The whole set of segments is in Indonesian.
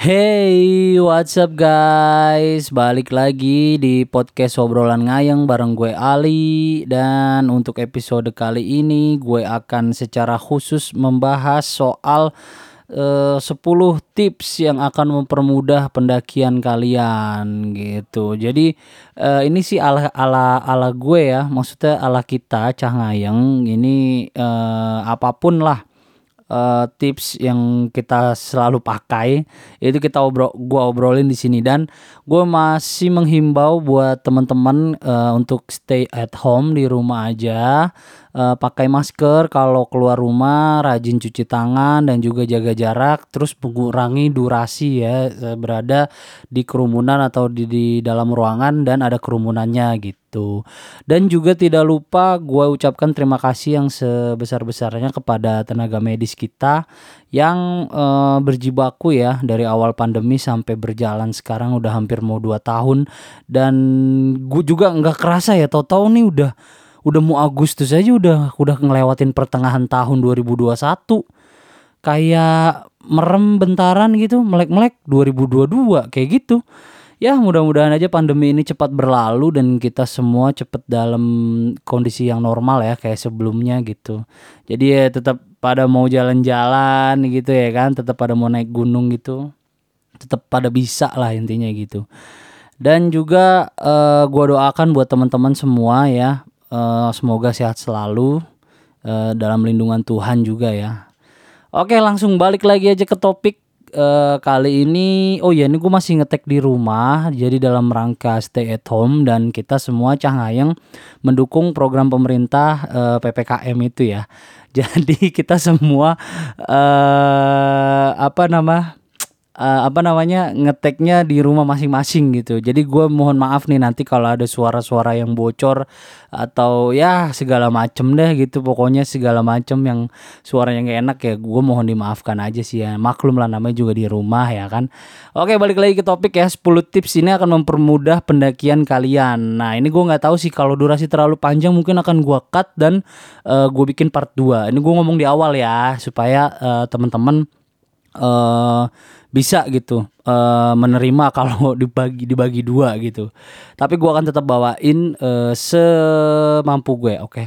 Hey, what's up guys? Balik lagi di podcast obrolan ngayeng bareng gue Ali dan untuk episode kali ini gue akan secara khusus membahas soal eh, 10 tips yang akan mempermudah pendakian kalian gitu. Jadi eh, ini sih ala ala ala gue ya, maksudnya ala kita Cah Ngayeng ini eh, apa pun lah uh, tips yang kita selalu pakai itu kita obrol gua obrolin di sini. Dan gue masih menghimbau buat teman-teman uh, untuk stay at home di rumah aja uh, pakai masker kalau keluar rumah rajin cuci tangan dan juga jaga jarak terus mengurangi durasi ya. Berada di kerumunan atau di, di dalam ruangan dan ada kerumunannya gitu. Dan juga tidak lupa gue ucapkan terima kasih yang sebesar-besarnya kepada tenaga medis kita yang uh, berjibaku ya dari awal pandemi sampai berjalan sekarang udah hampir mau 2 tahun. Dan gue juga nggak kerasa ya tau-tau nih udah udah mau Agustus aja udah udah ngelewatin pertengahan tahun 2021 kayak merem bentaran gitu melek-melek 2022 kayak gitu. Ya mudah-mudahan aja pandemi ini cepat berlalu dan kita semua cepat dalam kondisi yang normal ya kayak sebelumnya gitu. Jadi ya tetap pada mau jalan-jalan gitu ya kan tetap pada mau naik gunung gitu. Tetap pada bisa lah intinya gitu. Dan juga uh, gua doakan buat teman-teman semua ya Uh, semoga sehat selalu uh, dalam lindungan Tuhan juga ya. Oke, langsung balik lagi aja ke topik uh, kali ini. Oh ya, ini gue masih ngetek di rumah, jadi dalam rangka stay at home dan kita semua cahayang mendukung program pemerintah uh, ppkm itu ya. Jadi kita semua uh, apa nama uh, apa namanya ngeteknya di rumah masing-masing gitu. Jadi gue mohon maaf nih nanti kalau ada suara-suara yang bocor atau ya segala macem deh gitu. Pokoknya segala macem yang suaranya gak enak ya gue mohon dimaafkan aja sih ya. Maklum lah namanya juga di rumah ya kan. Oke balik lagi ke topik ya 10 tips ini akan mempermudah pendakian kalian. Nah ini gue nggak tahu sih kalau durasi terlalu panjang mungkin akan gue cut dan uh, eh, gue bikin part 2. Ini gue ngomong di awal ya supaya uh, teman-teman uh, bisa gitu uh, menerima kalau dibagi dibagi dua gitu. Tapi gua akan tetap bawain uh, semampu gue, oke. Okay?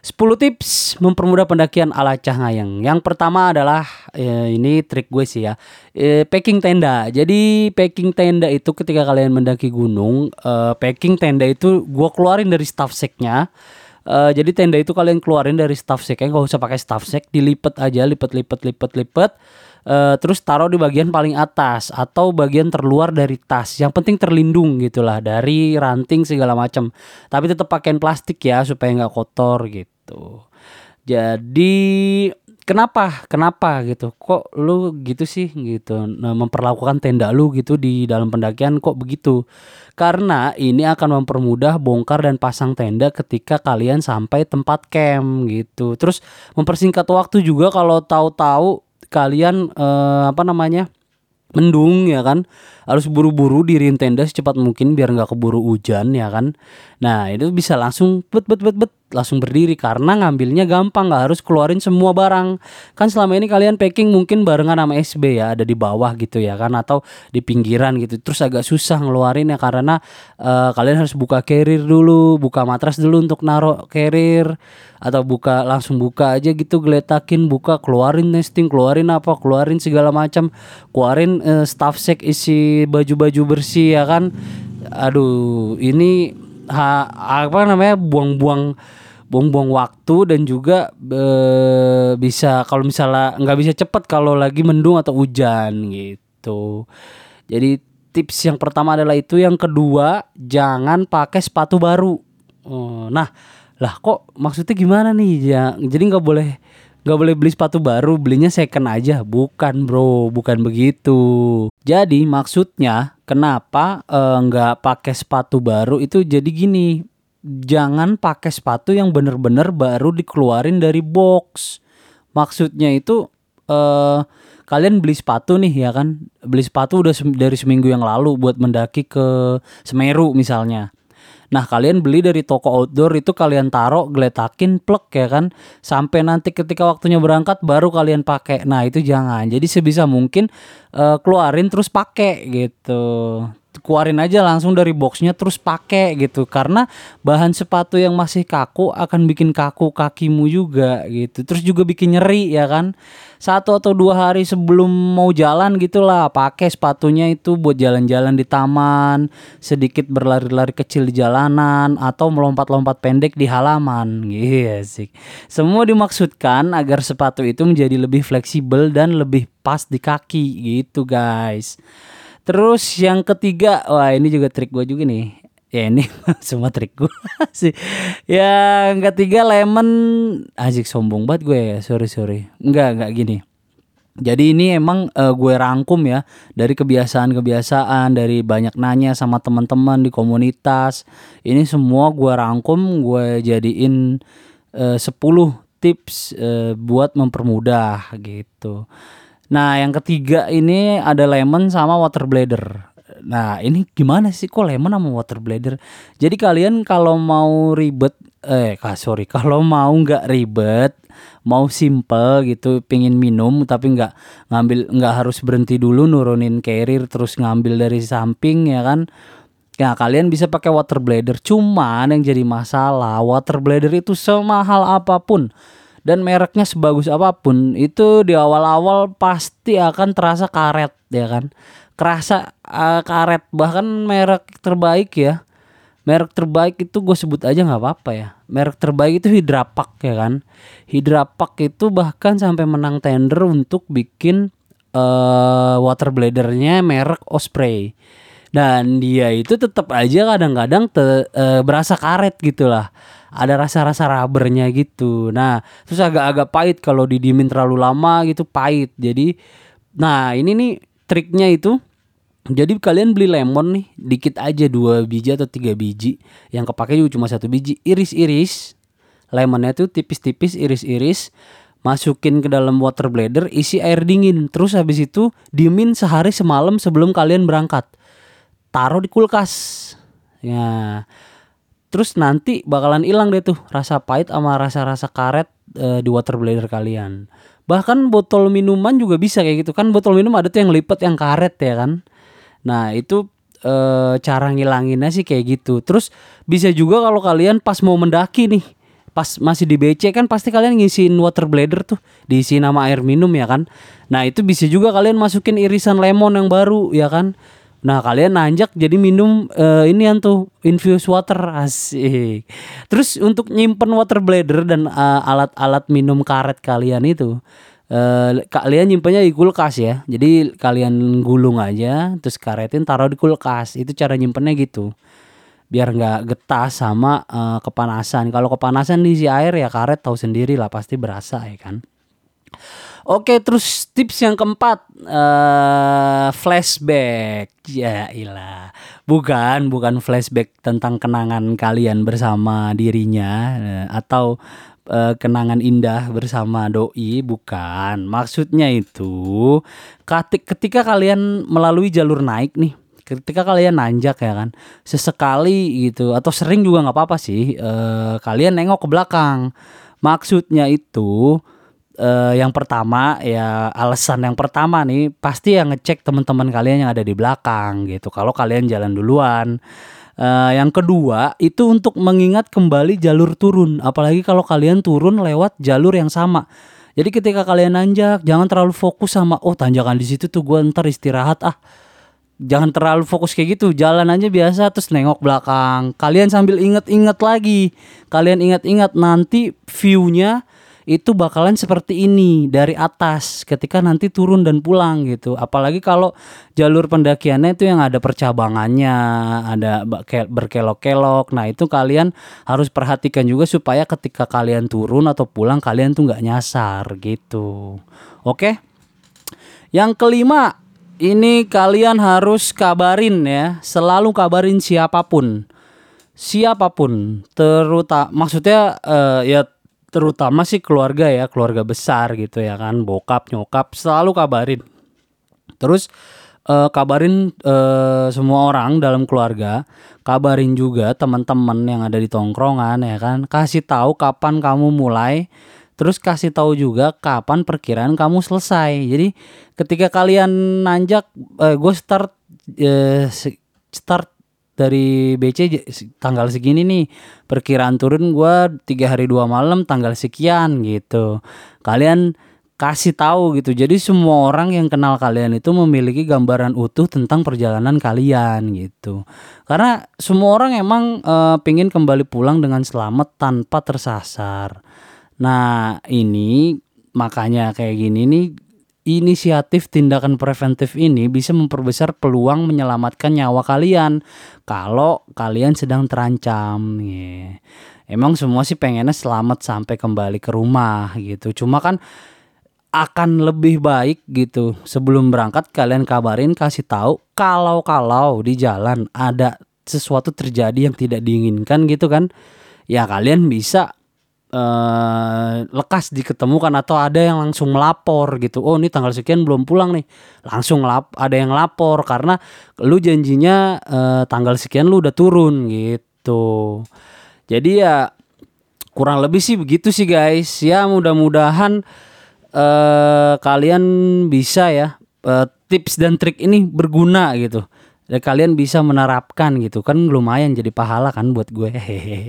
10 tips mempermudah pendakian ala Cah Ngayeng. Yang pertama adalah eh, ini trik gue sih ya. Eh, packing tenda. Jadi packing tenda itu ketika kalian mendaki gunung, eh, packing tenda itu gue keluarin dari staff seknya. Uh, jadi tenda itu kalian keluarin dari staff seknya, nggak usah pakai staff sek, dilipet aja, lipet, lipet, lipet, lipet uh, terus taruh di bagian paling atas atau bagian terluar dari tas. Yang penting terlindung gitulah dari ranting segala macam. Tapi tetap pakaian plastik ya supaya nggak kotor gitu. Jadi kenapa kenapa gitu kok lu gitu sih gitu nah, memperlakukan tenda lu gitu di dalam pendakian kok begitu karena ini akan mempermudah bongkar dan pasang tenda ketika kalian sampai tempat camp gitu terus mempersingkat waktu juga kalau tahu-tahu kalian uh, apa namanya mendung ya kan? Harus buru-buru diriin tenda secepat mungkin biar nggak keburu hujan ya kan? Nah itu bisa langsung bet bet bet bet langsung berdiri karena ngambilnya gampang nggak harus keluarin semua barang. Kan selama ini kalian packing mungkin barengan sama SB ya ada di bawah gitu ya kan atau di pinggiran gitu. Terus agak susah ngeluarin ya karena uh, kalian harus buka carrier dulu buka matras dulu untuk naruh carrier atau buka langsung buka aja gitu geletakin buka keluarin nesting keluarin apa keluarin segala macam. Keluarin uh, staff set isi baju-baju bersih ya kan. Aduh ini ha, apa namanya buang-buang buang-buang waktu dan juga e, bisa kalau misalnya nggak bisa cepet kalau lagi mendung atau hujan gitu. Jadi tips yang pertama adalah itu, yang kedua jangan pakai sepatu baru. Oh, nah, lah kok maksudnya gimana nih ya? Jadi nggak boleh nggak boleh beli sepatu baru, belinya second aja. Bukan bro, bukan begitu. Jadi maksudnya kenapa eh, nggak pakai sepatu baru itu jadi gini jangan pakai sepatu yang bener-bener baru dikeluarin dari box. Maksudnya itu uh, kalian beli sepatu nih ya kan, beli sepatu udah dari seminggu yang lalu buat mendaki ke Semeru misalnya. Nah, kalian beli dari toko outdoor itu kalian taruh, geletakin, plek ya kan. Sampai nanti ketika waktunya berangkat baru kalian pakai. Nah, itu jangan. Jadi sebisa mungkin uh, keluarin terus pakai gitu keluarin aja langsung dari boxnya terus pakai gitu karena bahan sepatu yang masih kaku akan bikin kaku kakimu juga gitu terus juga bikin nyeri ya kan satu atau dua hari sebelum mau jalan gitulah pakai sepatunya itu buat jalan-jalan di taman sedikit berlari-lari kecil di jalanan atau melompat-lompat pendek di halaman. Iya sih. Semua dimaksudkan agar sepatu itu menjadi lebih fleksibel dan lebih pas di kaki gitu guys. Terus yang ketiga, wah ini juga trik gue juga nih. Ya ini semua trik gue sih. Yang ketiga lemon asik sombong banget gue ya. Sorry sorry. Enggak enggak gini. Jadi ini emang uh, gue rangkum ya dari kebiasaan-kebiasaan dari banyak nanya sama teman-teman di komunitas. Ini semua gue rangkum, gue jadiin uh, 10 tips uh, buat mempermudah gitu. Nah, yang ketiga ini ada lemon sama water bladder. Nah, ini gimana sih kok lemon sama water bladder? Jadi kalian kalau mau ribet eh sorry, kalau mau nggak ribet, mau simple gitu, pingin minum tapi nggak ngambil nggak harus berhenti dulu nurunin carrier terus ngambil dari samping ya kan. Ya kalian bisa pakai water bladder. Cuman yang jadi masalah water bladder itu semahal apa pun dan mereknya sebagus apa pun itu di awal-awal pasti akan terasa karet ya kan kerasa uh, karet. Bahkan merek terbaik ya. Merek terbaik itu gue sebut aja nggak apa-apa ya. Merek terbaik itu Hydrapak ya kan. Hydrapak itu bahkan sampai menang tender untuk bikin uh, water bladernya merek Osprey. Dan dia itu tetap aja kadang-kadang uh, berasa karet gitulah ada rasa-rasa rubbernya gitu. Nah, terus agak-agak pahit kalau didimin terlalu lama gitu pahit. Jadi nah, ini nih triknya itu jadi kalian beli lemon nih dikit aja dua biji atau tiga biji. Yang kepake juga cuma satu biji. Iris-iris. Lemonnya tuh tipis-tipis iris-iris. Masukin ke dalam water bladder isi air dingin. Terus habis itu diemin sehari semalam sebelum kalian berangkat. Taruh di kulkas. Ya. Terus nanti bakalan hilang deh tuh rasa pahit sama rasa-rasa karet e, di water bladder kalian. Bahkan botol minuman juga bisa kayak gitu kan. Botol minum ada tuh yang lipat yang karet ya kan nah itu e, cara ngilanginnya sih kayak gitu. Terus bisa juga kalau kalian pas mau mendaki nih pas masih di BC kan pasti kalian ngisiin water bladder tuh diisi nama air minum ya kan? Nah itu bisa juga kalian masukin irisan lemon yang baru ya kan? Nah kalian nanjak jadi minum uh, ini yang tuh infused water asik. Terus untuk nyimpen water bladder dan uh, alat-alat minum karet kalian itu uh, kalian nyimpennya di kulkas ya. Jadi kalian gulung aja terus karetin taruh di kulkas. Itu cara nyimpennya gitu. Biar nggak getah sama uh, kepanasan. Kalau kepanasan diisi air ya karet tahu sendiri lah pasti berasa ya kan. Oke, terus tips yang keempat uh, flashback. Ya ilah. Bukan, bukan flashback tentang kenangan kalian bersama dirinya atau uh, kenangan indah bersama doi, bukan. Maksudnya itu ketika kalian melalui jalur naik nih, ketika kalian nanjak ya kan, sesekali gitu atau sering juga nggak apa-apa sih. Uh, kalian nengok ke belakang. Maksudnya itu uh, yang pertama ya alasan yang pertama nih pasti yang ngecek teman-teman kalian yang ada di belakang gitu kalau kalian jalan duluan uh, yang kedua itu untuk mengingat kembali jalur turun. Apalagi kalau kalian turun lewat jalur yang sama. Jadi ketika kalian nanjak jangan terlalu fokus sama oh tanjakan di situ tuh gue ntar istirahat ah. Jangan terlalu fokus kayak gitu jalan aja biasa terus nengok belakang. Kalian sambil inget-inget lagi. Kalian ingat-ingat nanti viewnya itu bakalan seperti ini dari atas ketika nanti turun dan pulang gitu. Apalagi kalau jalur pendakiannya itu yang ada percabangannya, ada berkelok-kelok. Nah, itu kalian harus perhatikan juga supaya ketika kalian turun atau pulang kalian tuh nggak nyasar gitu. Oke? Yang kelima, ini kalian harus kabarin ya, selalu kabarin siapa pun. Siapa pun, terutama maksudnya uh, ya terutama sih keluarga ya keluarga besar gitu ya kan bokap nyokap selalu kabarin terus uh, kabarin uh, semua orang dalam keluarga, kabarin juga teman-teman yang ada di tongkrongan ya kan, kasih tahu kapan kamu mulai, terus kasih tahu juga kapan perkiraan kamu selesai. Jadi ketika kalian nanjak, uh, gue start uh, start dari BC tanggal segini nih perkiraan turun gue tiga hari dua malam tanggal sekian gitu. Kalian kasih tahu gitu. Jadi semua orang yang kenal kalian itu memiliki gambaran utuh tentang perjalanan kalian gitu. Karena semua orang emang e, pingin kembali pulang dengan selamat tanpa tersasar. Nah ini makanya kayak gini nih inisiatif tindakan preventif ini bisa memperbesar peluang menyelamatkan nyawa kalian kalau kalian sedang terancam ya. Emang semua sih pengennya selamat sampai kembali ke rumah gitu. Cuma kan akan lebih baik gitu sebelum berangkat kalian kabarin kasih tahu kalau-kalau di jalan ada sesuatu terjadi yang tidak diinginkan gitu kan ya kalian bisa uh, lekas diketemukan atau ada yang langsung melapor gitu. Oh, ini tanggal sekian belum pulang nih. Langsung lap ada yang lapor karena lu janjinya uh, tanggal sekian lu udah turun gitu. Jadi ya kurang lebih sih begitu sih guys. Ya mudah-mudahan uh, kalian bisa ya uh, tips dan trik ini berguna gitu dan kalian bisa menerapkan gitu. Kan lumayan jadi pahala kan buat gue.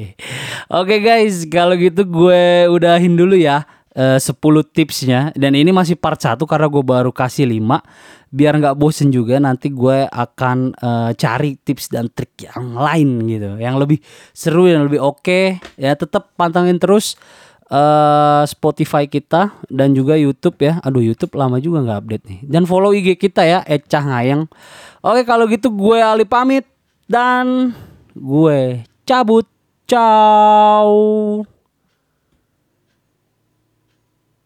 Oke guys. Kalau gitu gue udahin dulu ya uh, 10 tipsnya. Dan ini masih part 1 karena gue baru kasih 5 biar nggak bosen juga nanti gue akan uh, cari tips dan trik yang lain gitu. Yang lebih seru dan lebih oke. Okay. ya tetap pantangin terus uh, Spotify kita dan juga YouTube ya. Aduh YouTube lama juga nggak update nih. Dan follow IG kita ya, Ecah Ngayang. Oke kalau gitu gue Ali pamit dan gue cabut. Ciao.